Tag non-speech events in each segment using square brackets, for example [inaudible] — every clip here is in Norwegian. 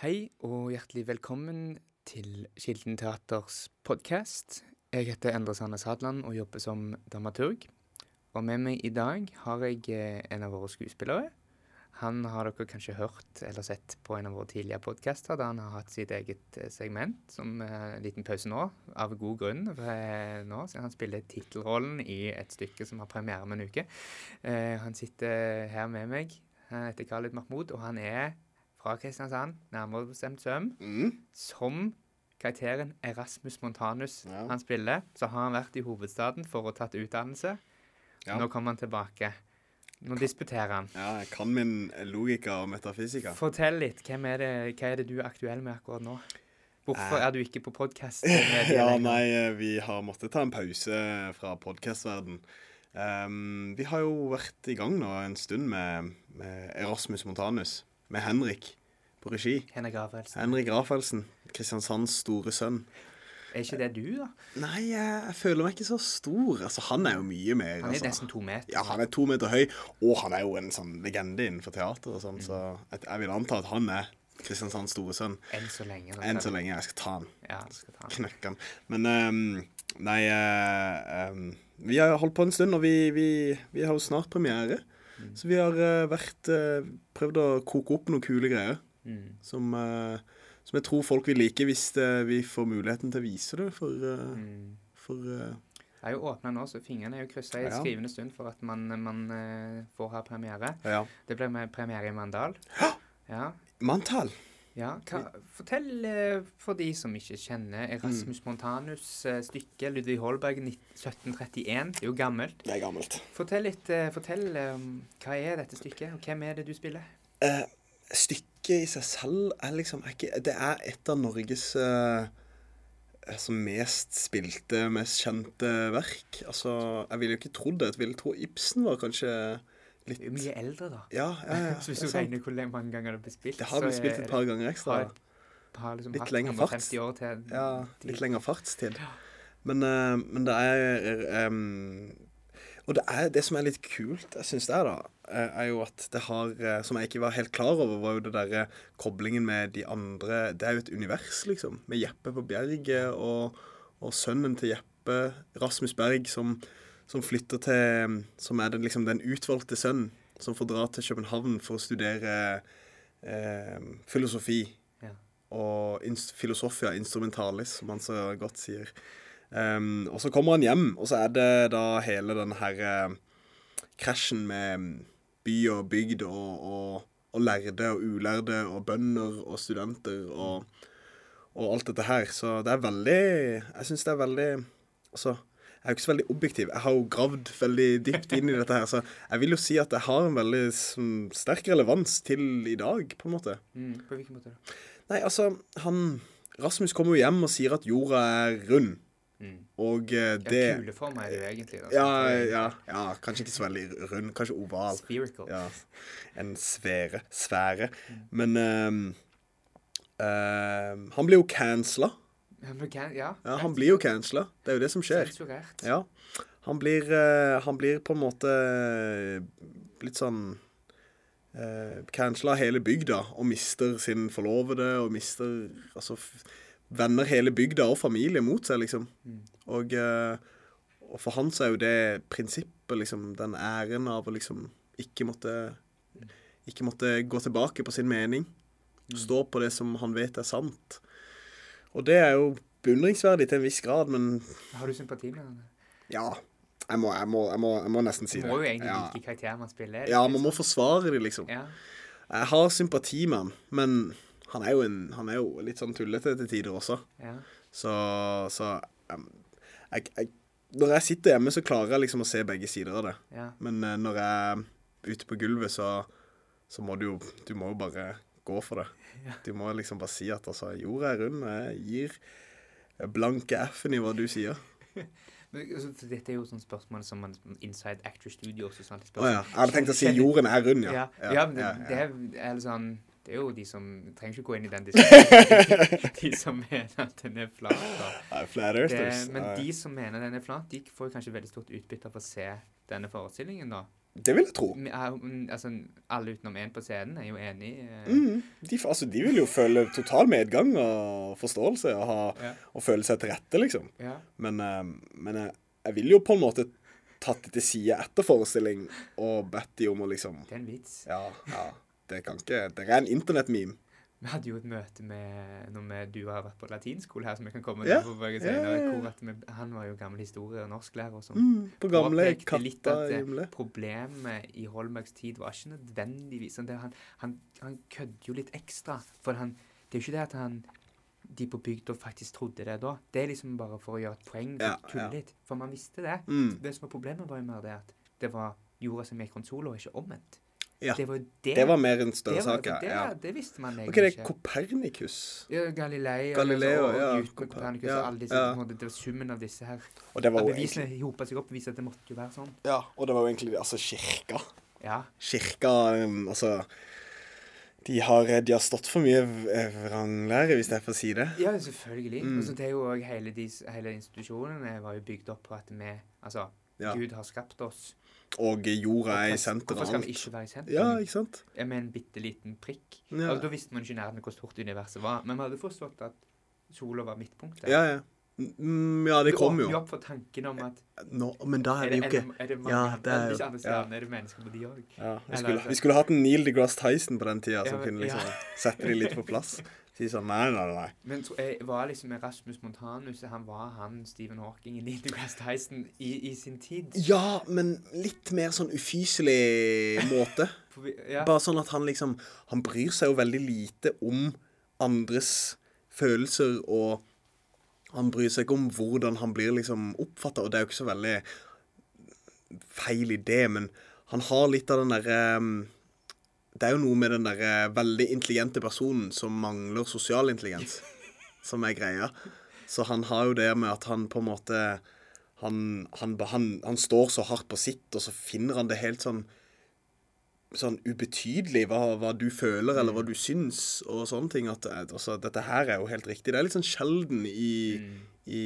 Hei og hjertelig velkommen til Kilden Teaters podkast. Jeg heter Endre Sandnes Hadland og jobber som dramaturg. Og med meg i dag har jeg eh, en av våre skuespillere. Han har dere kanskje hørt eller sett på en av våre tidligere podkaster, da han har hatt sitt eget eh, segment, som uh, en liten pause nå, av god grunn. For nå siden han spiller tittelrollen i et stykke som har premiere om en uke. Uh, han sitter her med meg. Han heter Khalid Mahmoud, og han er fra Kristiansand, nærmere bestemt Søm, Mm. som karakteren Erasmus Montanus Ja. han spiller. Så har han vært i hovedstaden for å tatt utdannelse. Ja. Nå kommer han tilbake. Nå disputerer han. ja, jeg kan min logika og metafysika. Fortell litt. Er det, hva er det du er aktuell med akkurat nå? Hvorfor Eh. er du ikke på podkast? [laughs] Ja, nei, eh, vi har måttet ta en pause fra podkastverden. Um, vi har jo vært i gang nå en stund med, med Erasmus Montanus. Med Henrik på regi. Henrik Rafaelsen. Henrik Rafaelsen. Kristiansands store sønn. Er ikke det du, da? Nei, jeg, føler meg ikke så stor. Altså, han er jo mye mer. Han er altså. nesten to meter. Ja, han er to meter høy, og han er jo en sånn legende innenfor teater og sånn, så jeg, jeg vil anta at han er Kristiansands store sønn. Enn så lenge. Enn så lenge. Jeg skal ta han. Ja, skal ta han. Knekke han. Men um, nei uh, um, Vi har holdt på en stund, og vi, vi, vi har jo snart premiere. Så vi har uh, vært uh, prøvd å koke opp noen kule greier Mm. som, eh, som jeg tror folk vil like hvis eh, vi får muligheten til å vise det for, eh, Mm. for Det er jo åpna nå, så fingrene er jo kryssa i Ja. skrivende stund for at man, man får ha premiere. Ja. Det ble med premiere i Mandal. Ja. Mantal? ja. Hva, fortell for de som ikke kjenner Erasmus Montanus' eh, stykke, Ludvig Holberg 1731. Det er jo gammelt. Det er gammelt. Fortell litt, fortell hva er dette stykket, og hvem er det du spiller? Eh, stykket i seg selv er liksom er ikke, Det er et av Norges uh, altså mest spilte, mest kjente verk. Altså, jeg ville jo ikke trodd det. Jeg ville tro Ibsen var kanskje litt mye eldre, da. Ja, ja, ja. [laughs] så hvis du er regner hvor mange ganger det blir spilt Det har blitt spilt et par ganger ekstra. har- har liksom Litt lengre farts. Ja, litt lengre fartstid. Men, uh, men det er em, Og det, er, det som er litt kult, jeg syns det er, da, eh, er jo at det har eh, Som jeg ikke var helt klar over, var jo det derre koblingen med de andre Det er jo et univers, liksom. Med Jeppe på Bjerget og, og sønnen til Jeppe, Rasmus Berg, som, som flytter til Som er den, liksom, den utvalgte sønnen som får dra til København for å studere eh, filosofi Ja. og ins filosofia instrumentalis, som han så godt sier. Ehm, og så kommer han hjem, og så er det da hele den her eh, krasjen med by og bygd og, og, og lærde og ulærde og bønder og studenter og, og alt dette her. Så det er veldig Jeg syns det er veldig Altså, jeg er jo ikke så veldig objektiv. Jeg har jo gravd veldig dypt inn i dette her, så jeg vil jo si at det har en veldig sterk relevans til i dag, på en måte. Mm, på hvilken måte da? Nei, altså, han Rasmus kommer jo hjem og sier at jorda er rund, Mm. og eh, Ja, det kuleform er det jo egentlig. Da, ja, ja, ja, kanskje ikke så veldig rund, kanskje oval. Spherical. Ja, en sfære. Sfære. Men um, ehm, han blir jo cancela. Ja, ja, Ja, han blir jo cancela. Det er jo det som skjer. Sensurert. Ja. Han blir, uh, han blir på en måte litt sånn uh, Cancela hele bygda og mister sin forlovede og mister altså Vender hele bygda og familie mot seg, liksom. Mm. Og, eh, og for han så er jo det prinsippet, liksom, den æren av å liksom ikke måtte Ikke måtte gå tilbake på sin mening. Stå på det som han vet er sant. Og det er jo beundringsverdig til en viss grad, men Har du sympati med ham? ja. Jeg må, jeg må, jeg må, jeg må nesten si det. Du må jo egentlig ja. like karakteren man spiller. ja, man må forsvare det, liksom. Ja. Jeg har sympati med han, men han er jo, en, han er jo litt sånn tullete til tider også. ja. Så, så um, jeg, jeg, Når jeg sitter hjemme, så klarer jeg liksom å se begge sider av det. ja. Men uh, når jeg er ute på gulvet, så, så må du jo Du må jo bare gå for det. [laughs] Ja. Du må liksom bare si at altså, jorda er rund. Jeg gir blanke F-en i hva du sier. [laughs] Men, altså, Dette er jo sånne spørsmål som man Inside Actor Studios og sånt. Oh, ja. Jeg hadde tenkt å si [laughs] jorden er rund, ja. Ja, ja, det, ja, det er, er sånn Det er jo de som Trenger ikke gå inn i den diskusjonen. de som [laughs] mener at den er flat. Det, men de som mener den er flat, de får kanskje veldig stort utbytte av å se denne forestillingen, da. Det vil jeg tro. Altså, alle utenom én på scenen er jo enig. eh, Mm. De, altså, de vil jo føle total medgang og forståelse og, ha, Ja. og føle seg til rette, liksom. Ja. Men, eh, men jeg, jeg vil jo på en måte tatt det til side etter forestilling og bedt de om å liksom Det er en vits. Ja, ja. Det kan ikke Det er en internettmeme. Vi hadde jo et møte med når vi, du har vært på latinskole her, som vi kan komme Ja, til senere, ja, ja. hvor vi, Han var jo gammel historie- og norsklærer sånn. Mm, på gamle påpekte litt at, eh, himle. Problemet i Holbergs tid var ikke nødvendigvis sånn det, han, han, han kødde jo litt ekstra. For han, det er jo ikke det at han de på bygda faktisk trodde det da. Det er liksom bare for å gjøre et poeng. Ja, tulle litt. For man visste det. Mm. Det som var problemet, var jo mer det at det var jorda som gikk rundt sola, og ikke omvendt. Ja. Det var jo det. Det var mer en det større var- sak, ja. det, ja. det visste man Ok, det er. Kopernikus. Ja, Galilei Galileo, og, ja, og Newton, Koper- Copernicus ja, og alle disse. ja. Det var summen av disse her. Og det var jo bevisene egentlig hopa seg opp og viste at det måtte jo være sånn. Ja, og det var jo egentlig altså kirka. Ja. Kirka um, Altså de har, de har stått for mye vranglære, hvis jeg får si det. Ja, selvfølgelig. Mm. Og så det er jo også hele, de, hele institusjonene var jo bygd opp på at vi Altså, Ja. Gud har skapt oss. Og jorda er i alt Hvorfor skal vi ikke være i sentrum? Ja, ikke sant? Med en bitte liten prikk. Ja. Altså, da visste man ikke nærmere hvor stort universet var. Men vi hadde forstått at sola var midtpunktet. Ja, ja. Mm, ja, det kom Du åpner jo. opp for tanken om at Nå, men da er det jo ikke det, er det mange Ja, det er jo- andre ja. er det mennesker på de òg? ja, vi, skulle, vi skulle hatt en Neil deGrasse Tyson på den tida, som kunne liksom sette de litt på plass. Si sånn nei, nei, nei. Men tro- jeg var liksom Erasmus Montanus Han var han Stephen Hawking i Neil deGrasse Tyson i, i sin tid. Ja, men litt mer sånn ufyselig måte. [laughs] For ja. Bare sånn at han liksom Han bryr seg jo veldig lite om andres følelser, og han bryr seg ikke om hvordan han blir liksom oppfatta, og det er jo ikke så veldig feil idé, men han har litt av den derre Det er jo noe med den der veldig intelligente personen som mangler sosial intelligens, [laughs] som er greia. Så han har jo det med at han på en måte han, han, han, han står så hardt på sitt, og så finner han det helt sånn sånn ubetydelig hva, hva du føler, eller hva du syns, og sånne ting. At eh, altså, dette her er jo helt riktig. Det er litt sånn sjelden i, i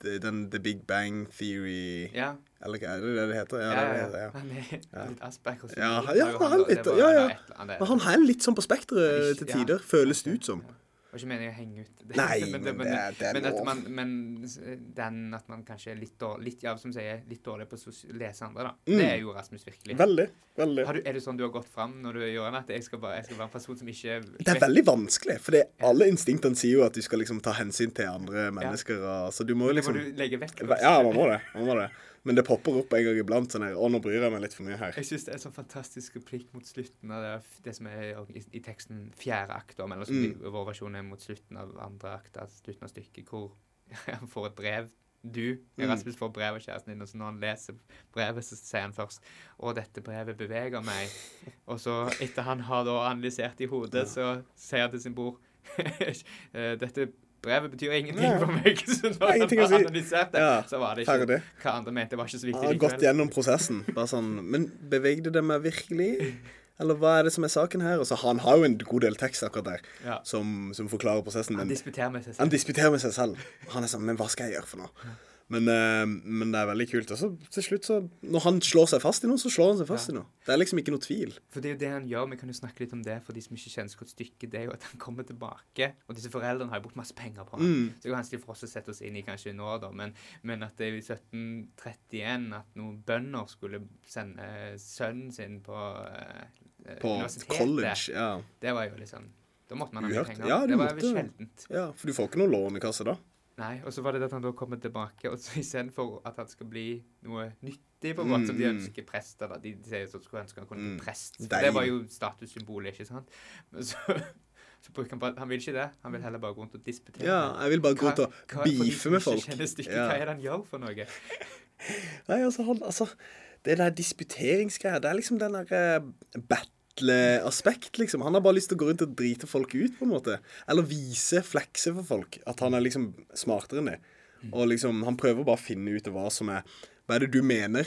den The Big Bang Theory ja. Eller hva er det det det heter? Ja, Ja, ja, det det ja. Han er litt Asperger. Ja, ja, han litt- ja, ja. det Men han er litt sånn på spekteret til Ja. tider, føles det ut som. Det var ikke meningen å henge ut det. Nei, [laughs] men det er- det er men, at lov. man, men den at man kanskje er litt dårlig, litt, ja, som sier, litt dårlig på å lese andre, da. Mm. Det er jo Rasmus virkelig. Veldig. veldig. Har du, er det sånn du har gått fram når du gjør det? at jeg skal, bare, jeg skal være en person som ikke Det er veldig vanskelig, for alle instinktene sier jo at du skal liksom ta hensyn til andre mennesker. Og, så du må jo Det må liksom du legge vekk. Ja, man må det. man må det. Men det popper opp en gang iblant sånn her Å, nå bryr jeg meg litt for mye her. Jeg syns det er en sånn fantastisk replikk mot slutten av det, det som er i, i teksten fjerde akt, eller som Mm. vår versjon er mot slutten av andre akt, altså slutten av stykket, hvor [laughs] han får et brev. Du, Mm. Rasmus, får brev av kjæresten din, og så når han leser brevet, så sier han først 'Å, dette brevet beveger meg'. Og så, etter han har da analysert i hodet, så sier han til sin bror [laughs] «Eh, 'Dette brevet betyr ingenting Nei. for meg'. Så når han Ingenting har analysert det, Ja, så var det ikke Ferdig. hva andre mente var ikke så Han Jeg har gått gjennom prosessen. Bare sånn Men bevegde det meg virkelig? Eller hva er det som er saken her? Og så Han har jo en god del tekst akkurat der Ja. som, som forklarer prosessen. Han disputerer med seg selv. han disputerer med seg selv. Han er sånn Men hva skal jeg gjøre for noe? Men, eh, men det er veldig kult. Og til slutt, så Når han slår seg fast i noe, så slår han seg fast Ja. i noe. Det er liksom ikke noe tvil. For det er jo det han gjør. Vi kan jo snakke litt om det for de som ikke kjenner så godt stykket. Det er jo at han kommer tilbake. Og disse foreldrene har jo brukt masse penger på ham. Mm. Så det er jo vanskelig for oss å sette oss inn i kanskje nå, da. Men, men at det er i 1731 at noen bønder skulle sende sønnen sin på, eh, På universitetet. college. Ja. Det var jo liksom Da måtte man ha mye penger. Ja, det var måtte- sjeldent. ja. For du får ikke noen lånekasse da. Nei, og så var det at han da kommer tilbake, og så istedenfor at han skal bli noe nyttig, på en måte, som de Mm. ønsker prester, da. De sier at skulle ønske han kunne bli Mm. prest. For det var jo statussymbolet, ikke sant? Men så, [laughs] så bruker han bare Han vil ikke det. Han vil heller bare gå rundt og disputere. Ja, jeg vil bare gå rundt og beefe med folk. stykket, Ja. Hva er det han gjør for noe? [laughs] Nei, altså, han, altså Det der disputeringsgreia, det er liksom den derre uh, battle-aspekt, liksom. Han har bare lyst til å gå rundt og drite folk ut, på en måte. Eller vise, flekse for folk, at han er liksom smartere enn det. Og liksom, han prøver bare å finne ut hva som er Hva er det du mener?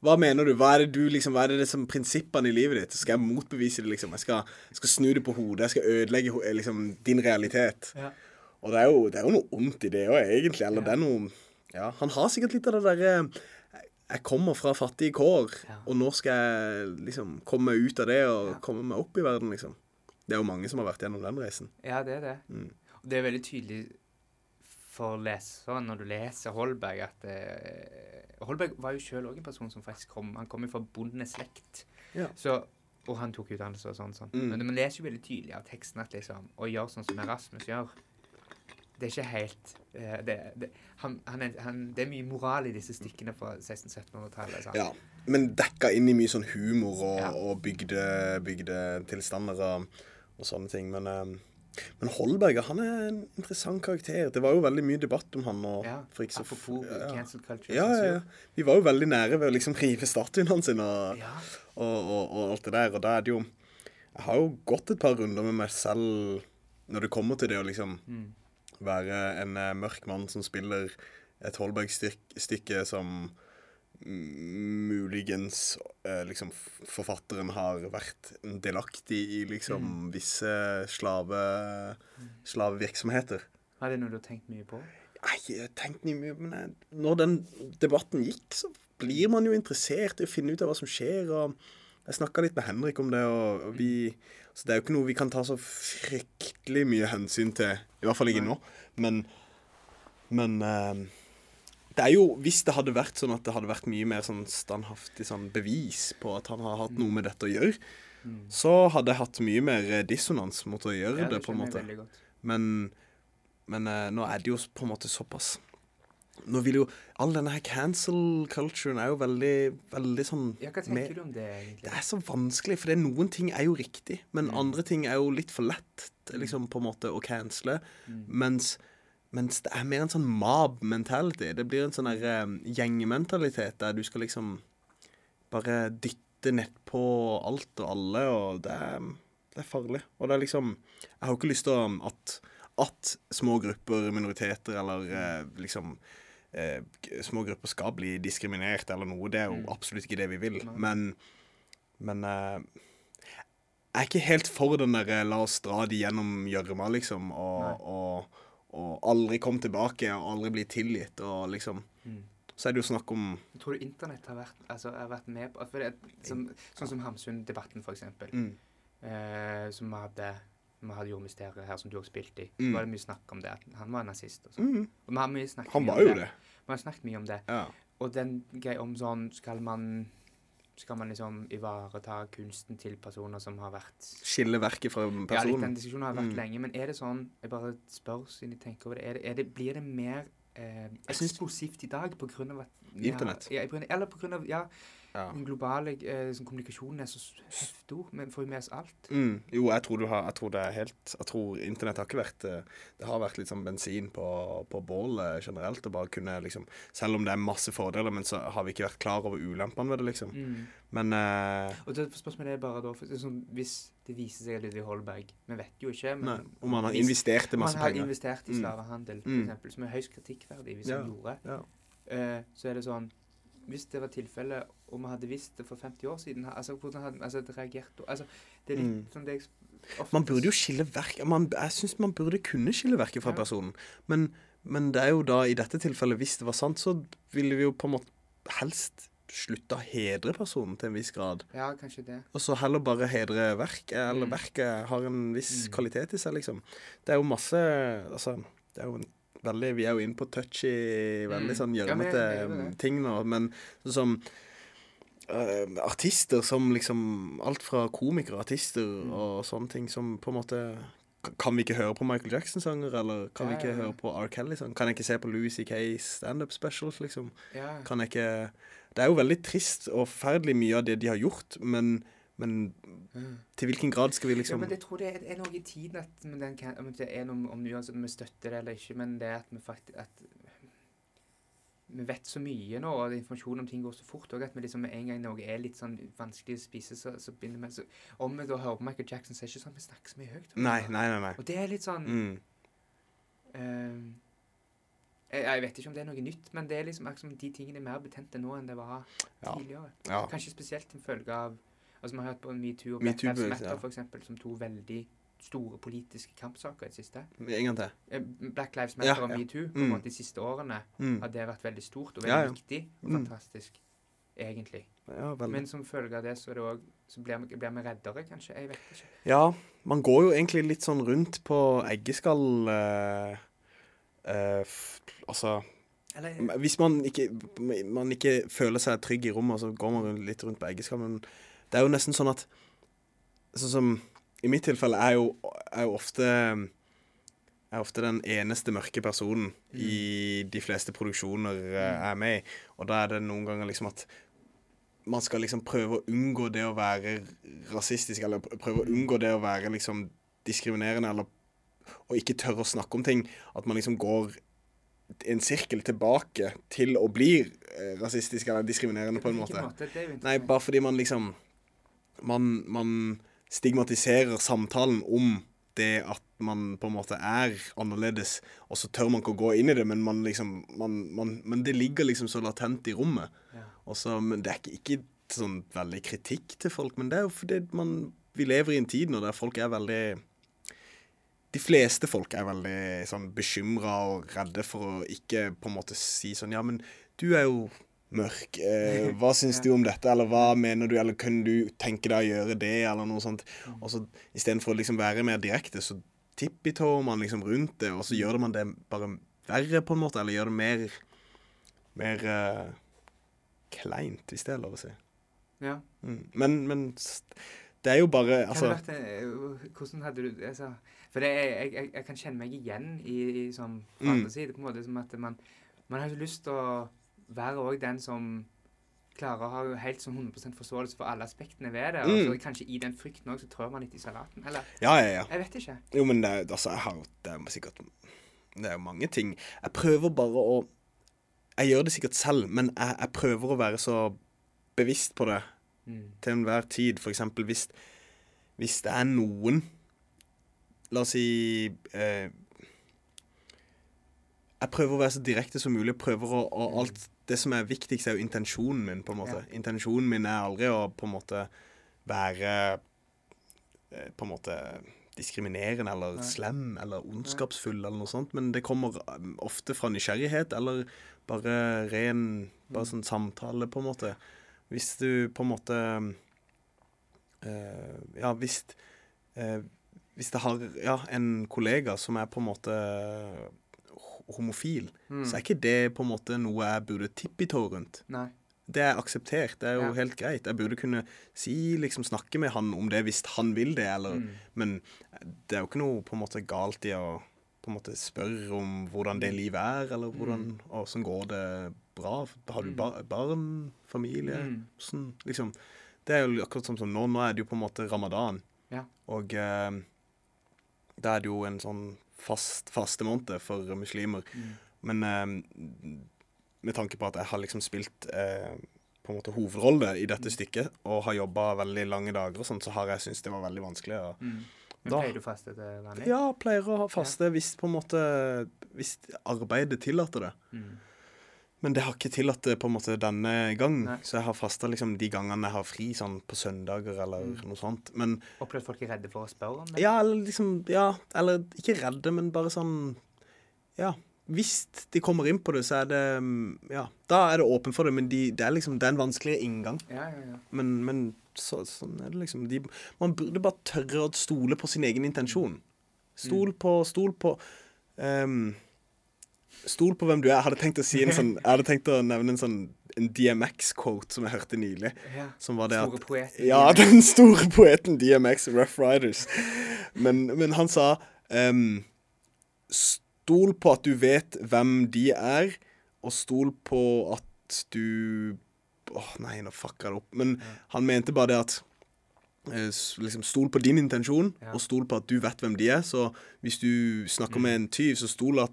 Hva mener du? Hva er det du liksom, hva er det, det som prinsippene i livet ditt? Skal jeg motbevise det, liksom? Jeg skal, skal snu det på hodet. Jeg skal ødelegge liksom, din realitet. Ja. Og det er jo, det er jo noe ondt i det òg, egentlig. Eller Ja. det er noe Ja, han har sikkert litt av det derre jeg kommer fra fattige kår, Ja. og nå skal jeg liksom komme meg ut av det og Ja. komme meg opp i verden, liksom. Det er jo mange som har vært gjennom den reisen. Ja, det er det. Mm. Og det er veldig tydelig for leseren når du leser Holberg at uh, Holberg var jo sjøl òg en person som faktisk kom Han kom jo fra bondenes slekt. Ja. Så, og han tok utdannelse og sånn. sånn. Mm. Men man leser jo veldig tydelig av teksten at liksom å gjøre sånn som Erasmus gjør Det er ikke helt eh, det, det, han, han han, det er mye moral i disse stykkene fra 1600-1700-tallet. Ja, men dekka inn i mye sånn humor og, Ja. og bygde, bygde tilstander og, og sånne ting. Men, eh, men Holberg han er en interessant karakter. Det var jo veldig mye debatt om han. Og, Ja, for så, Apropos ja, cancel culture. Ja, ja, ja. Vi var jo veldig nære ved å liksom rive statuen hans inn og, ja. og, og alt det der. Og da er det jo Jeg har jo gått et par runder med meg selv når det kommer til det å liksom Mm. Være en eh, mørk mann som spiller et Holberg-stykke som mm, muligens eh, liksom forfatteren har vært delaktig i liksom visse slave, slavevirksomheter. Er det noe du har tenkt mye på? Nei, jeg har tenkt mye, men jeg, når den debatten gikk, så blir man jo interessert i å finne ut av hva som skjer. og Jeg snakka litt med Henrik om det, og vi Så det er jo ikke noe vi kan ta så fryktelig mye hensyn til. I hvert fall ikke nå. Men, men eh, det er jo Hvis det hadde vært sånn at det hadde vært mye mer sånn standhaftig sånn bevis på at han har hatt noe med dette å gjøre, Mm. så hadde jeg hatt mye mer eh, dissonans mot å gjøre Ja, det, på en måte. Men, men eh, nå er det jo på en måte såpass Nå vil jo All denne her cancel culturen er jo veldig, veldig sånn Ja, hva med- du om det, egentlig? Det er så vanskelig, for det noen ting er jo riktig, men Mm. andre ting er jo litt for lett liksom på en måte å cancele. Mm. Mens, mens det er mer en sånn mob mentality. Det blir en sånn der um, gjengmentalitet der du skal liksom bare dytte nedpå alt og alle, og det er, det er farlig. Og det er liksom Jeg har jo ikke lyst til at, at små grupper, minoriteter eller eh, liksom eh, små grupper skal bli diskriminert eller noe. Det er jo Mm. absolutt ikke det vi vil. Men, men eh, jeg er ikke helt for den der eh, la oss dra de gjennom gjørma, liksom, og, og, og aldri komme tilbake og aldri bli tilgitt, og liksom Mm. Så er det jo snakk om Jeg tror internett har vært, altså, har vært med på det, som, Sånn som Hamsun-debatten, for eksempel. mm, Eh, som vi hadde vi hadde jordmysteriet her, som du har spilt i. Mm. Var det mye snakk om det. at Han var nazist og sånn. mm, Og vi har mye snakket Han mye var om jo det. Vi har snakket mye om det. Ja. Og den greia om sånn Skal man skal man liksom ivareta kunsten til personer som har vært Skille verket fra personen? Ja, litt den diskusjonen har vært Mm. lenge, men er det sånn Jeg bare spør siden jeg tenker over det. Er det, er det blir det mer eh, eksplosivt i dag på grunn av at vi Internett. Ja, eller på grunn av Ja, Ja. den globale eh, sånn, kommunikasjonen er så stor, heftig. Vi får jo med oss alt. Mm, jo, jeg tror, du har, jeg tror det er helt Jeg tror internett har ikke vært eh, Det har vært litt sånn bensin på, på bålet generelt. Og bare kunne liksom Selv om det er masse fordeler, men så har vi ikke vært klar over ulempene ved det, liksom. Mm. Men eh, Og det spørsmålet er bare da for, liksom, Hvis det viser seg at Ludvig Holberg Vi vet jo ikke, men nei, om han har hvis- investert i masse penger. om han har penger. investert i Mm. slavehandel, Mm. eksempel, som er høyst kritikkverdig hvis Ja. han gjorde, Ja. eh, så er det sånn Hvis det var tilfellet, og vi hadde visst det for 50 år siden altså, Hvordan hadde altså, det reagert da? Altså, det er litt Mm. sånn det jeg ofte Man burde jo skille verk man, Jeg syns man burde kunne skille verket fra Ja. personen. Men, men det er jo da, i dette tilfellet, hvis det var sant, så ville vi jo på en måte helst slutte å hedre personen til en viss grad. Ja, kanskje det. Og så heller bare hedre verket, eller Mm. verket har en viss Mm. kvalitet i seg, liksom. Det er jo masse Altså, det er jo en veldig Vi er jo inne på touchy, veldig Mm. sånn Ja, gjørmete det. ting nå, men sånn som øh, artister som liksom Alt fra komikere, artister Mm. og sånne ting som på en måte Kan vi ikke høre på Michael Jackson-sanger, eller kan vi ikke ja, ja. høre på R. Kelly? Sånn? Kan jeg ikke se på Louis Kays standup specials, liksom? Ja. Kan jeg ikke Det er jo veldig trist og forferdelig mye av det de har gjort, men, men Mm. til hvilken grad skal vi Ja, liksom men jeg tror det er, er noe i tiden at om det er noe om uansett om vi støtter det eller ikke, men det er at vi faktisk at vi vet så mye nå, og informasjon om ting går så fort og at vi liksom en gang noe er litt sånn vanskelig å spise, så, så begynner vi så, Om vi da hører på Michael Jackson, så er det ikke sånn at vi snakker så mye høyt. Nei, det. nei, nei. nei. Og det er litt sånn Mm. eh, jeg, jeg vet ikke om det er noe nytt, men det er liksom akkurat som de tingene er mer betente nå enn det var Ja. tidligere. Ja. Kanskje spesielt en følge av Altså, Vi har hørt på Metoo og Black Lives ja. Matter for eksempel, som to veldig store politiske kampsaker i det siste. En gang til. Eh, Black Lives Matter Ja, og ja. Metoo på Mm. en måte de siste årene Mm. har det vært veldig stort og veldig ja. viktig og Mm. fantastisk. egentlig. Men som følge av det, så, det også, så blir, vi, blir vi reddere, kanskje. Jeg vet ikke. Ja, man går jo egentlig litt sånn rundt på eggeskall eh, eh, f- Altså Eller Hvis man ikke, man ikke føler seg trygg i rommet, så går man litt rundt på eggeskall. Men det er jo nesten sånn at Sånn som i mitt tilfelle er jo, er jo ofte er ofte den eneste mørke personen i de fleste produksjoner eh, jeg er med i. Og da er det noen ganger liksom at man skal liksom prøve å unngå det å være rasistisk, eller prøve å unngå det å være liksom diskriminerende, eller og ikke tørre å snakke om ting. At man liksom går en sirkel tilbake til å bli eh, rasistisk eller diskriminerende, på en måte. Nei, bare fordi man liksom Man, man stigmatiserer samtalen om det at man på en måte er annerledes, og så tør man ikke å gå inn i det, men man liksom man, man, Men det ligger liksom så latent i rommet. Ja. Og så- men det er ikke, ikke sånn veldig kritikk til folk, men det er jo fordi man Vi lever i en tid nå der folk er veldig De fleste folk er veldig sånn bekymra og redde for å ikke på en måte si sånn Ja, men du er jo mørk. Eh, [laughs] hva syns du om dette, eller hva mener du, eller kunne du tenke deg å gjøre det, eller noe sånt. Mm. Og så istedenfor å liksom være mer direkte, så tippitår man liksom rundt det, og så gjør man det bare verre, på en måte, eller gjør det mer mer eh, kleint, hvis det er lov å si. Ja. Mm. Men, men det er jo bare Altså en, hvordan hadde du altså, For det jeg, jeg, jeg kan kjenne meg igjen i, i sånn Mm. andre side. på en måte Som at man, man har jo lyst til å være òg den som klarer å ha helt sånn 100 forståelse for alle aspektene ved det. Og Mm. så kanskje i den frykten òg, så trør man litt i salaten. Eller Ja, ja, ja. jeg vet ikke. Jo, men det, altså, jeg har Det er sikkert Det er jo mange ting. Jeg prøver bare å Jeg gjør det sikkert selv, men jeg, jeg prøver å være så bevisst på det Mm. til enhver tid. For eksempel hvis, hvis det er noen La oss si eh, Jeg prøver å være så direkte som mulig. Prøver å, å alt Det som er viktigst, er jo intensjonen min. på en måte. Ja. Intensjonen min er aldri å på en måte være eh, På en måte diskriminerende eller Nei. slem eller ondskapsfull eller noe sånt. Men det kommer um, ofte fra nysgjerrighet eller bare ren bare sånn samtale, på en måte. Hvis du på en måte øh, Ja, hvis øh, Hvis det har ja, en kollega som er på en måte homofil, Mm. så er ikke det på en måte noe jeg burde tippitå rundt. Nei. Det er akseptert. Det er jo Ja. helt greit. Jeg burde kunne si, liksom snakke med han om det hvis han vil det, eller Mm. Men det er jo ikke noe på en måte galt i å på en måte spørre om hvordan det livet er, eller hvordan Åssen går det bra? Har du bar barn? Familie? Mm. Sånn, liksom. Det er jo akkurat sånn som nå. Nå er det jo på en måte ramadan. Ja. Og eh, da er det jo en sånn fast fastemåned for muslimer. Mm. Men eh, med tanke på at jeg har liksom spilt eh, på en måte hovedrolle i dette stykket, og har jobba veldig lange dager og sånt, så har jeg syntes det var veldig vanskelig. Og, Mm. Men Da- pleier du faste til vanlig? ja, pleier å faste faste hvis på en måte Hvis arbeidet tillater det. Mm. Men det har ikke tillatt det på en måte denne gang. Nei. Så jeg har fasta liksom de gangene jeg har fri, sånn på søndager eller Mm. noe sånt. Men Opplevd folk er redde for å spørre om det? ja, eller liksom Ja, eller ikke redde, men bare sånn Ja. Hvis de kommer inn på det, så er det mm, Ja, da er det åpen for det, men de, det er liksom Det er en vanskeligere inngang. Ja, ja, ja. Men, men så, sånn er det liksom. De, man burde bare tørre å stole på sin egen intensjon. Stol på Stol på ehm, Stol på hvem du er. Jeg hadde tenkt å si en sånn Jeg hadde tenkt å nevne en sånn en DMX-quote som jeg hørte nylig. ja. Som var det Store at poeten. Ja, [laughs] den store poeten DMX, Rough Riders. Men, men han sa um, Stol på at du vet hvem de er, og stol på at du Åh, nei, nå fucka jeg det opp. Men han mente bare det at eh, liksom Stol på din intensjon, Ja. og stol på at du vet hvem de er. Så hvis du snakker med en tyv, så stol at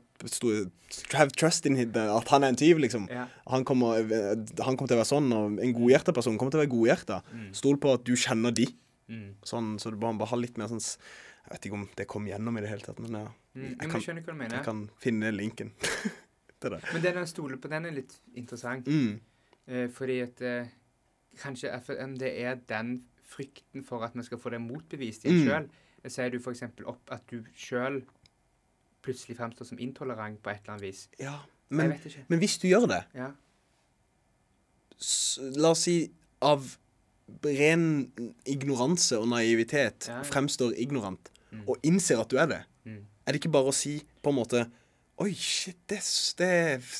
Have trust in him, at han er en tyv, liksom. Ja. Han kommer, han kommer til å være sånn, og en godhjerta person kommer til å være godhjerta. Mm. Stol på at du kjenner de. Mm. Sånn, så du bare, bare ha litt mer sånn Jeg vet ikke om det kom gjennom i det hele tatt, men ja. Mm. Jeg kan-. Jeg kan finne linken [laughs] det det. Men den å stole på den er litt interessant. Mm. Eh, fordi at eh, kanskje det er den frykten for at vi skal få det motbevist i en Mm. sjøl. Sier du f.eks. opp at du sjøl plutselig fremstår som intolerant på et eller annet vis. Ja, Men, men, hvis du gjør det, Ja. La oss si av ren ignoranse og naivitet ja. fremstår ignorant, Mm. og innser at du er det, Mm. er det ikke bare å si på en måte Oi, shit, det, det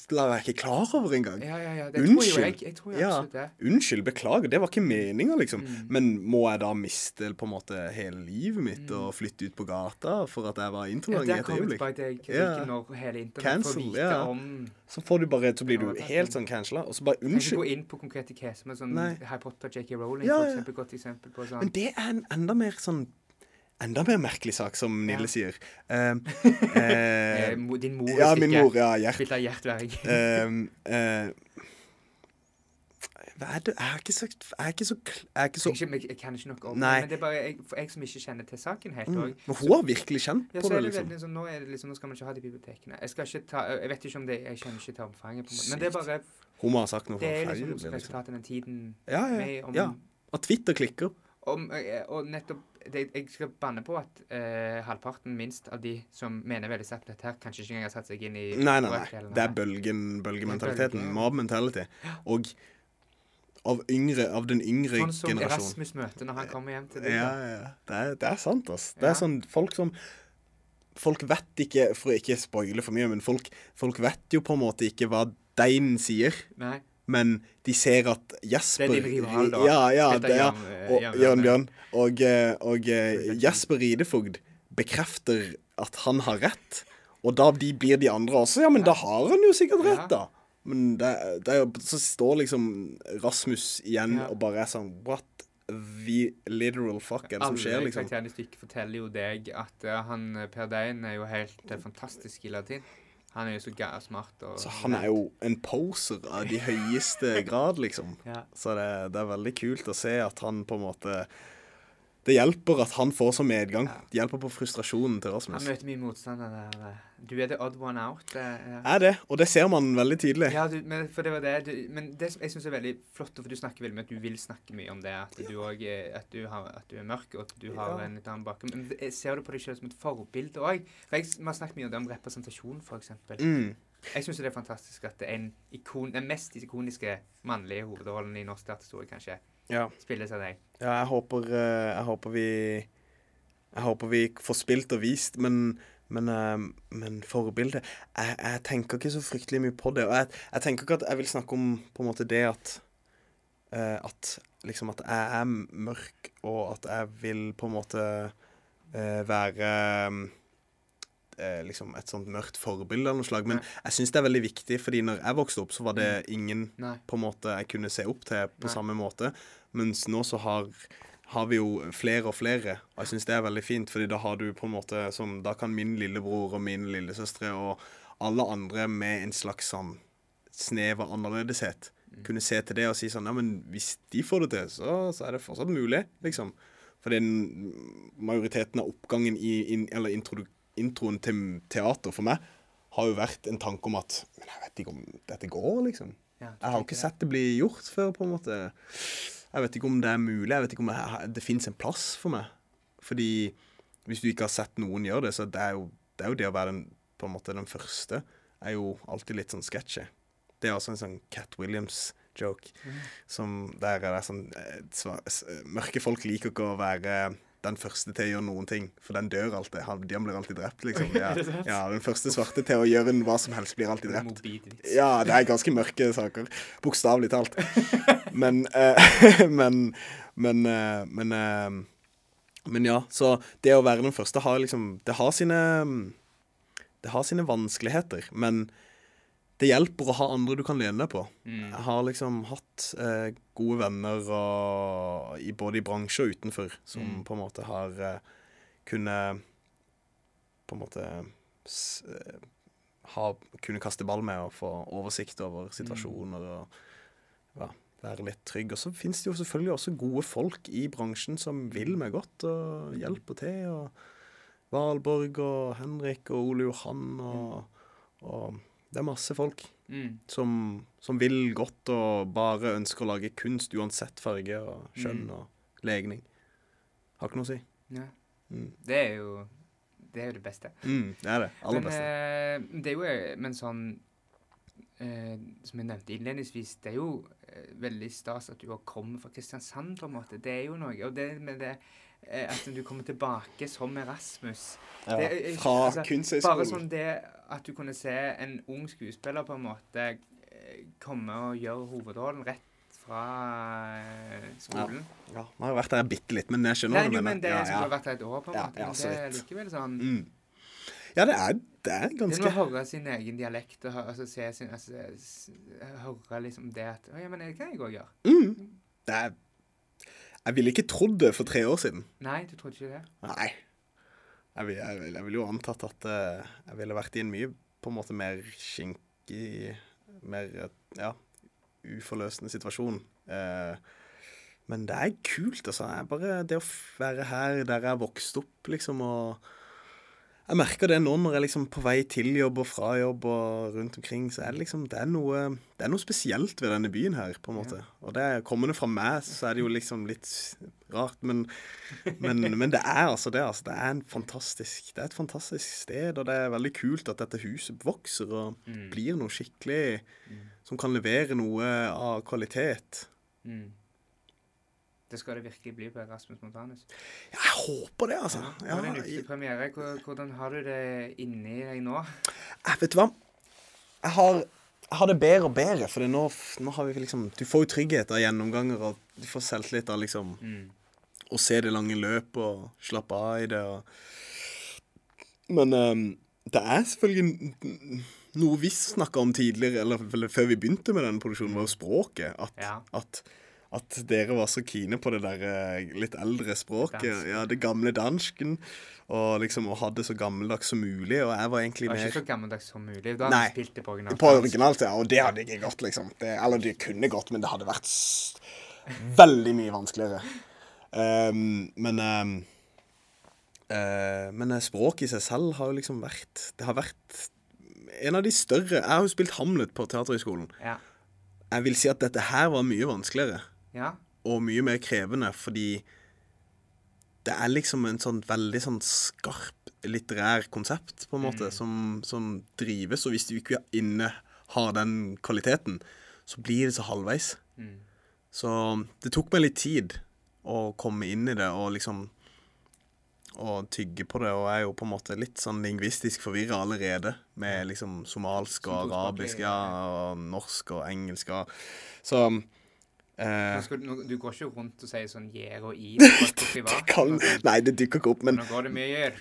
la jeg ikke klar over engang. Ja, ja, ja. Det tror jeg. Jeg tror jeg Ja. det. Unnskyld, beklager, det var ikke meninga, liksom. Mm. Men må jeg da miste på en måte hele livet mitt og flytte ut på gata for at jeg var Ja, i et øyeblikk? kritikken Ja. når hele Cancel, får vite ja. om Så får du bare, så blir du helt sånn. sånn cancela, og så bare unnskyld. Kan ikke gå inn på konkrete caser, men sånn Nei. Harry Potter, J.K. Rowling, Ja, for eksempel, godt eksempel på sånn Men det er en enda mer sånn Enda mer merkelig sak, som Nille Ja. sier. Uh, [laughs] eh, Din mor ja, min mor. Ja, Gjert. spilt av Gjert Berg. Um, eh, Jeg er ikke så Jeg er ikke så, jeg er ikke så Jeg, kan ikke noe om Nei. det, men det er bare jeg, jeg som ikke kjenner til saken helt mm. Men hun har virkelig kjent Ja, på så det, liksom. veldig sånn, nå, er det liksom, nå skal man ikke ha det i bibliotekene. Jeg skal ikke ta, jeg vet ikke om det, jeg kjenner ikke til omfanget, på en måte. men det er bare Hun må ha sagt noe Det er feil. liksom liksom. resultatet av den tiden Ja, ja. med om, ja. Og Twitter klikker. Om eh, Og nettopp det, Jeg skal banne på at eh, halvparten minst av de som mener veldig sterkt dette, her kanskje ikke engang har satt seg inn i Nei, nei, nei. Det er bølgen, bølgementaliteten. bølge. Mob mentality. Og av yngre, av den yngre generasjonen. Sånn som. Erasmus møter når han kommer hjem til deg. Ja, ja. Det er, det er sant, ass. Det Ja. er sånn folk som Folk vet ikke, for å ikke spoile for mye, men folk, folk vet jo på en måte ikke hva deinen sier. Nei. Men de ser at Jesper Det er din rival, da. Ja, ja, det. Jan, eh, Og, Jørn Bjørn. Og, eh, og eh, Jesper Ridefogd bekrefter at han har rett. Og da de blir de andre også. Ja, men da har han jo sikkert rett, da. Men det, det er jo, så står liksom Rasmus igjen og bare er sånn What the literal fuck er det som skjer, Alle liksom? karakterene i stykket forteller jo deg at han Per Dein er jo helt fantastisk i latin. Han er jo så ga smart Så han er jo en poser av de høyeste [laughs] grad, liksom. ja. Så det, det er veldig kult å se at han på en måte Det hjelper at han får så medgang. Ja. Det hjelper på frustrasjonen til Rasmus. Han møter mye motstand. der, eh, Du er the odd one out. eh, ja. Er det, og det ser man veldig tydelig. Ja, du, men for det var det du, Men det som jeg syns er veldig flott, for du snakker veldig mye at du vil snakke mye om det, at du også, at, du har- at du er mørk, og at du har Ja. en litt annen bakgrunn. Men ser du på deg selv som et forbilde òg? For jeg, Vi har snakket mye om representasjon, f.eks. Mm. Jeg syns det er fantastisk at det er en ikon, den mest ikoniske mannlige hovedrollen i norsk teaterhistorie, kanskje, Ja. spille av deg. ja, jeg håper eh, Jeg håper vi Jeg håper vi får spilt og vist, men men, eh, men forbildet jeg, jeg tenker ikke så fryktelig mye på det. Og jeg, jeg tenker ikke at jeg vil snakke om på en måte det at eh, At liksom at jeg er mørk, og at jeg vil på en måte være eh, liksom et sånt mørkt forbilde av noe slag. Men Nei. jeg syns det er veldig viktig, fordi når jeg vokste opp, så var det ingen Nei. på en måte jeg kunne se opp til på Nei. samme måte. Mens nå så har, har vi jo flere og flere, og jeg syns det er veldig fint. fordi da har du på en måte som Da kan min lillebror og mine lillesøstre og alle andre med en slags sånn snev av annerledeshet Mm. kunne se til det og si sånn Ja, men hvis de får det til, så, så er det fortsatt mulig, liksom. For den majoriteten av oppgangen i in, eller introdu, introen til teater for meg har jo vært en tanke om at Men jeg vet ikke om dette går, liksom. Ja, Jeg har jo ikke sett det bli gjort før, på en måte. Jeg vet ikke om det er mulig. Jeg vet ikke om jeg, det fins en plass for meg. Fordi hvis du ikke har sett noen gjøre det, så det er jo det, er jo det å være den, på en måte den første, er jo alltid litt sånn sketchy. Det er også en sånn Cat Williams-joke. Mm. Som der er det sånn eh, s- Mørke folk liker ikke å være den første til å gjøre noen ting, for den dør alltid. Han, de blir alltid drept, [laughs] liksom. Ja, ja, den første svarte til å gjøre hva som helst, blir alltid drept. Ja, det er ganske mørke saker. Bokstavelig talt. [laughs] Men uh, [laughs] Men Men, uh, men, uh, men ja, så det å være den første har liksom Det har sine Det har sine vanskeligheter, men det hjelper å ha andre du kan lene deg på. Mm. Jeg har liksom hatt eh, gode venner og, i, både i bransje og utenfor som Mm. på en måte har eh, kunnet På en måte s, eh, ha, kunne kaste ball med og få oversikt over situasjoner og ja, være litt trygg. Og så finnes det jo selvfølgelig også gode folk i bransjen som vil meg godt og hjelper til. og Valborg og Henrik og Ole Johan og, og Det er masse folk Mm. som, som vil godt og bare ønsker å lage kunst uansett farge og kjønn Mm. og legning. Har ikke noe å si. Ja. Mm. Det er jo det er jo det beste. Mm, det er det. Aller men, beste. eh, det er jo eh, Men sånn eh, som jeg nevnte innledningsvis, det er jo eh, veldig stas at du har kommet fra Kristiansand, på en måte. Det er jo noe. Og det med det at du kommer tilbake som Erasmus Ja, det, fra altså, kunsthøyskolen. Bare sånn det at du kunne se en ung skuespiller på en måte eh, komme og gjøre hovedrollen rett fra eh, skolen. Ja, nå har jeg vært der bitte litt, men jeg skjønner hva du mener. men det ja, ja. har vært et år, på en måte. ja, men det er likevel sånn Mm. Ja, det er, det er Det ganske med å høre sin egen dialekt og høre, altså, se sin, altså, høre liksom det at Å ja, men det kan jeg òg gjøre. mm. det er, Jeg ville ikke trodd det for tre år siden. Nei, du trodde ikke det? Nei. Jeg, jeg, vil- jeg ville jo antatt at uh, jeg ville vært i en mye på en måte mer skinkig Mer eh, ja, uforløsende situasjon. Uh, men det er kult, altså. Jeg bare, det å være her der jeg vokste opp, liksom, og Jeg merker det nå når jeg liksom på vei til jobb og fra jobb og rundt omkring, så er det liksom Det er noe, det er noe spesielt ved denne byen her, på en måte. Og det er kommende fra meg, så er det jo liksom litt rart, men men, men det er altså det. altså. Det er en fantastisk Det er et fantastisk sted, og det er veldig kult at dette huset vokser og Mm. blir noe skikkelig som kan levere noe av kvalitet. Mm. Det skal det virkelig bli på Rasmus Montanus. Ja, jeg håper det, altså. Ja, Ja, er det en jeg, premiere. Hvordan har du det inni deg nå? jeg vet du hva? Jeg har, jeg har det bedre og bedre, for nå, nå har vi liksom Du får jo trygghet av gjennomganger, og du får selvtillit av liksom Mm. å se det lange løpet og slappe av i det. Og... Men um, det er selvfølgelig noe vi snakka om tidligere, eller eller, før vi begynte med denne produksjonen, var jo språket. At, Ja. at, at dere var så kine på det der eh, litt eldre språket. Dansk. Ja, det gamle dansken. Og liksom å ha det så gammeldags som mulig. Og jeg var egentlig Det var mer ikke så gammeldags som mulig. Da hadde du spilt det på originalt. på originalt, ja. Og det hadde ikke gått, liksom. Det, eller det kunne gått, men det hadde vært veldig mye vanskeligere. Um, men um, uh, Men eh, språket i seg selv har jo liksom vært Det har vært en av de større Jeg har jo spilt Hamlet på Teaterhøgskolen. Ja. Jeg vil si at dette her var mye vanskeligere. Ja. Og mye mer krevende, fordi det er liksom en sånn veldig sånn skarp litterær konsept, på en måte, som, som drives. Og hvis du ikke inne har den kvaliteten, så blir det så halvveis. Mm. Så det tok meg litt tid å komme inn i det og liksom og tygge på det, og jeg er jo på en måte litt sånn lingvistisk forvirra allerede, med liksom somalsk og arabisk, ja, og norsk og engelsk og Så Eh, skal, du- går ikke rundt og sier sånn gjer og i [laughs] privat. det kan, altså. Nei, det dukker ikke opp, men,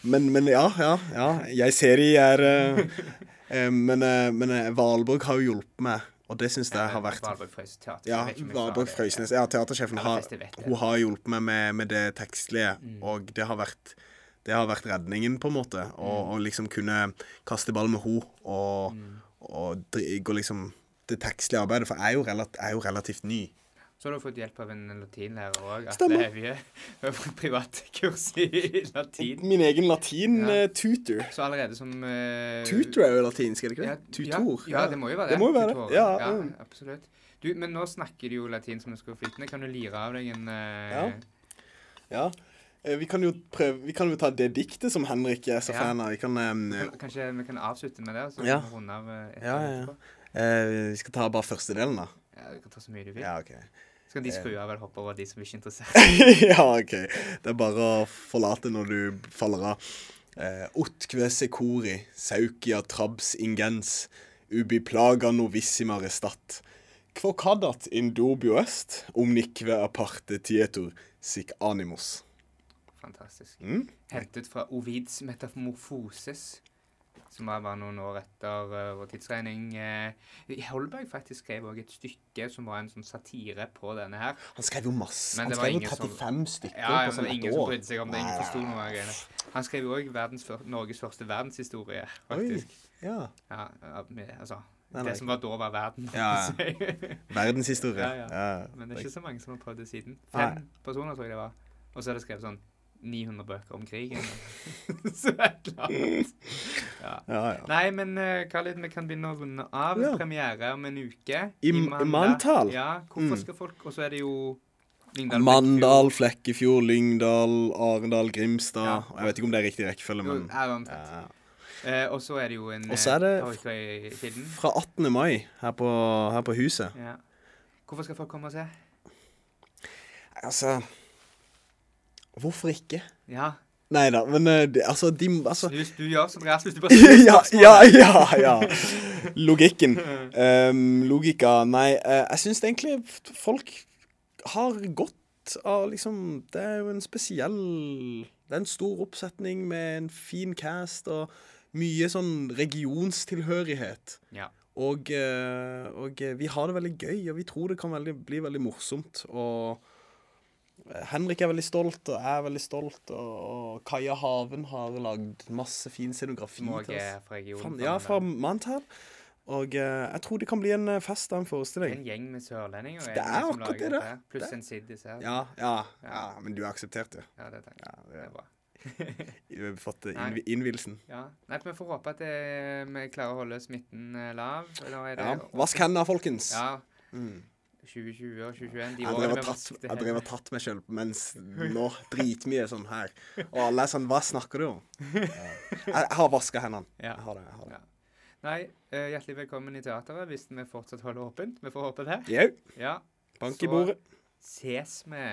men, men ja, ja, ja. Jeg ser de er uh, [laughs] eh, Men, men Valborg har jo hjulpet meg, og det syns jeg har vært Valborg Frøysnes teater. Ja, Valborg. Frøysnes. Ja, teatersjefen har, hun har hjulpet meg med, med det tekstlige, Mm. og det har vært det har vært redningen, på en måte. Mm. Å å liksom kunne kaste ball med henne og, Mm. og og, og liksom det tekstlige arbeidet. For jeg er jo, relativt, jeg er jo relativt ny. Så har du fått hjelp av en latinlærer òg. Stemmer. [laughs] Vi har fått privatkurs i latin. Min egen latin-tutor. Ja. Så allerede som uh, Tutor er jo latinsk, er det ikke ja, det? Tutor. Ja, ja, det må jo være det. Det må jo være det. Tutor. Ja, ja, mm. absolutt. Du, men nå snakker du jo latin som du skal flytende. Kan du lire av deg en uh, Ja. Ja. Eh, Vi kan jo prøve Vi kan jo ta det diktet som Henrik er så Ja. fan av. Vi kan um, Kanskje vi kan avslutte med det, og så Ja. kan vi runde av eh, Ja, ja, ja. etterpå? eh, Vi skal ta bare første delen, da. Ja, du kan ta så mye du vil. Ja, OK. Så kan de Eh. skru av eller hoppe over de som ikke er interessert. [laughs] ja, OK. Det er bare å forlate når du faller av. Eh, Otkve secori, saukia trabs ingens, ubi plaga novissima restat. Kvokadat indobio est, omnikve aparte tietur sic animos. Fantastisk. Mm? Hentet fra Ovids metamorfoses, som var noen år etter eh, vår tidsregning. Eh, Holberg faktisk skrev også et stykke som var en sånn satire på denne her. Han skrev jo masse. Han skrev jo ingen som- 35 stykker Ja, ja, på sånn det ett ingen som år. brydde seg om det. Ingen Nei, forsto noe av greiene. Han skrev jo òg Norges første verdenshistorie, faktisk. Oi, Ja, ja, altså Nei, nei. Det som var da, var verden. Ja, [laughs] Verdenshistorie. Ja, ja. Ja, Men det er ikke så mange som har prøvd det siden. Nei. Fem personer, tror jeg det var. Og så er det skrevet sånn 900 bøker om krigen. [laughs] [laughs] så et eller annet. Ja. ja, ja. Nei, men uh, Khalid, vi kan begynne å runde av. Premiere om en uke. I i manntall. Ja, hvorfor Mm. skal folk Og så er det jo Lyngdal, Mandal, Flekkefjord, Lyngdal, Arendal, Grimstad Ja. Jeg vet ikke om det er riktig rekkefølge, men ja, omtrent. Eh, og så er det jo en Og så er det eh. Fra 18. mai her på, her på huset. Ja. Hvorfor skal folk komme og se? Altså Hvorfor ikke? Ja. Nei da, men de, altså, de altså, Du, du gjør som Rasmus, du bare [laughs] ja, ja, ja, ja. Logikken. [laughs] Um, logika Nei, uh, jeg syns egentlig folk har godt av liksom Det er jo en spesiell Det er en stor oppsetning med en fin cast og mye sånn regionstilhørighet. Ja. Og, uh, og eh, vi har det veldig gøy, og vi tror det kan veldig, bli veldig morsomt. Og eh, Henrik er veldig stolt, og jeg er veldig stolt, og, og Kaja Haven har lagd masse fin scenografi Som til oss. fra regionen. Ja, fra Mantel. Og uh, jeg tror det kan bli en eh, fest av en forestilling. En gjeng med sørlendinger. Det er akkurat det, det. Pluss en Siddis her. Ja, ja, ja, men du har akseptert det. Ja, det tenker jeg. Ja, Det er bra. [laughs] du har fått innv innvielsen. Ja. Nei, vi får håpe at det, vi klarer å holde smitten eh, lav. Eller er det Ja. Vask hendene, folkens. Ja. Mm. 2020 og 2021. De Jeg drev og tatt, jeg drev og tatt meg sjøl mens [laughs] nå dritmye sånn her. Og alle er sånn Hva snakker du om? [laughs] Ja. Jeg, har vaska hendene. Ja. Jeg har det. jeg har det. Ja. Nei, uh, hjertelig velkommen i teateret hvis vi fortsatt holder åpent. Vi får håpe det. Jau. Ja. Bank Så i bordet. ses vi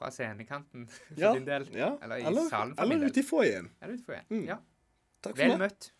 fra scenekanten for din del. ja. Eller i Eller, salen for min del. eller ute i foajeen. Mm. Ja. Takk for Vel møtt.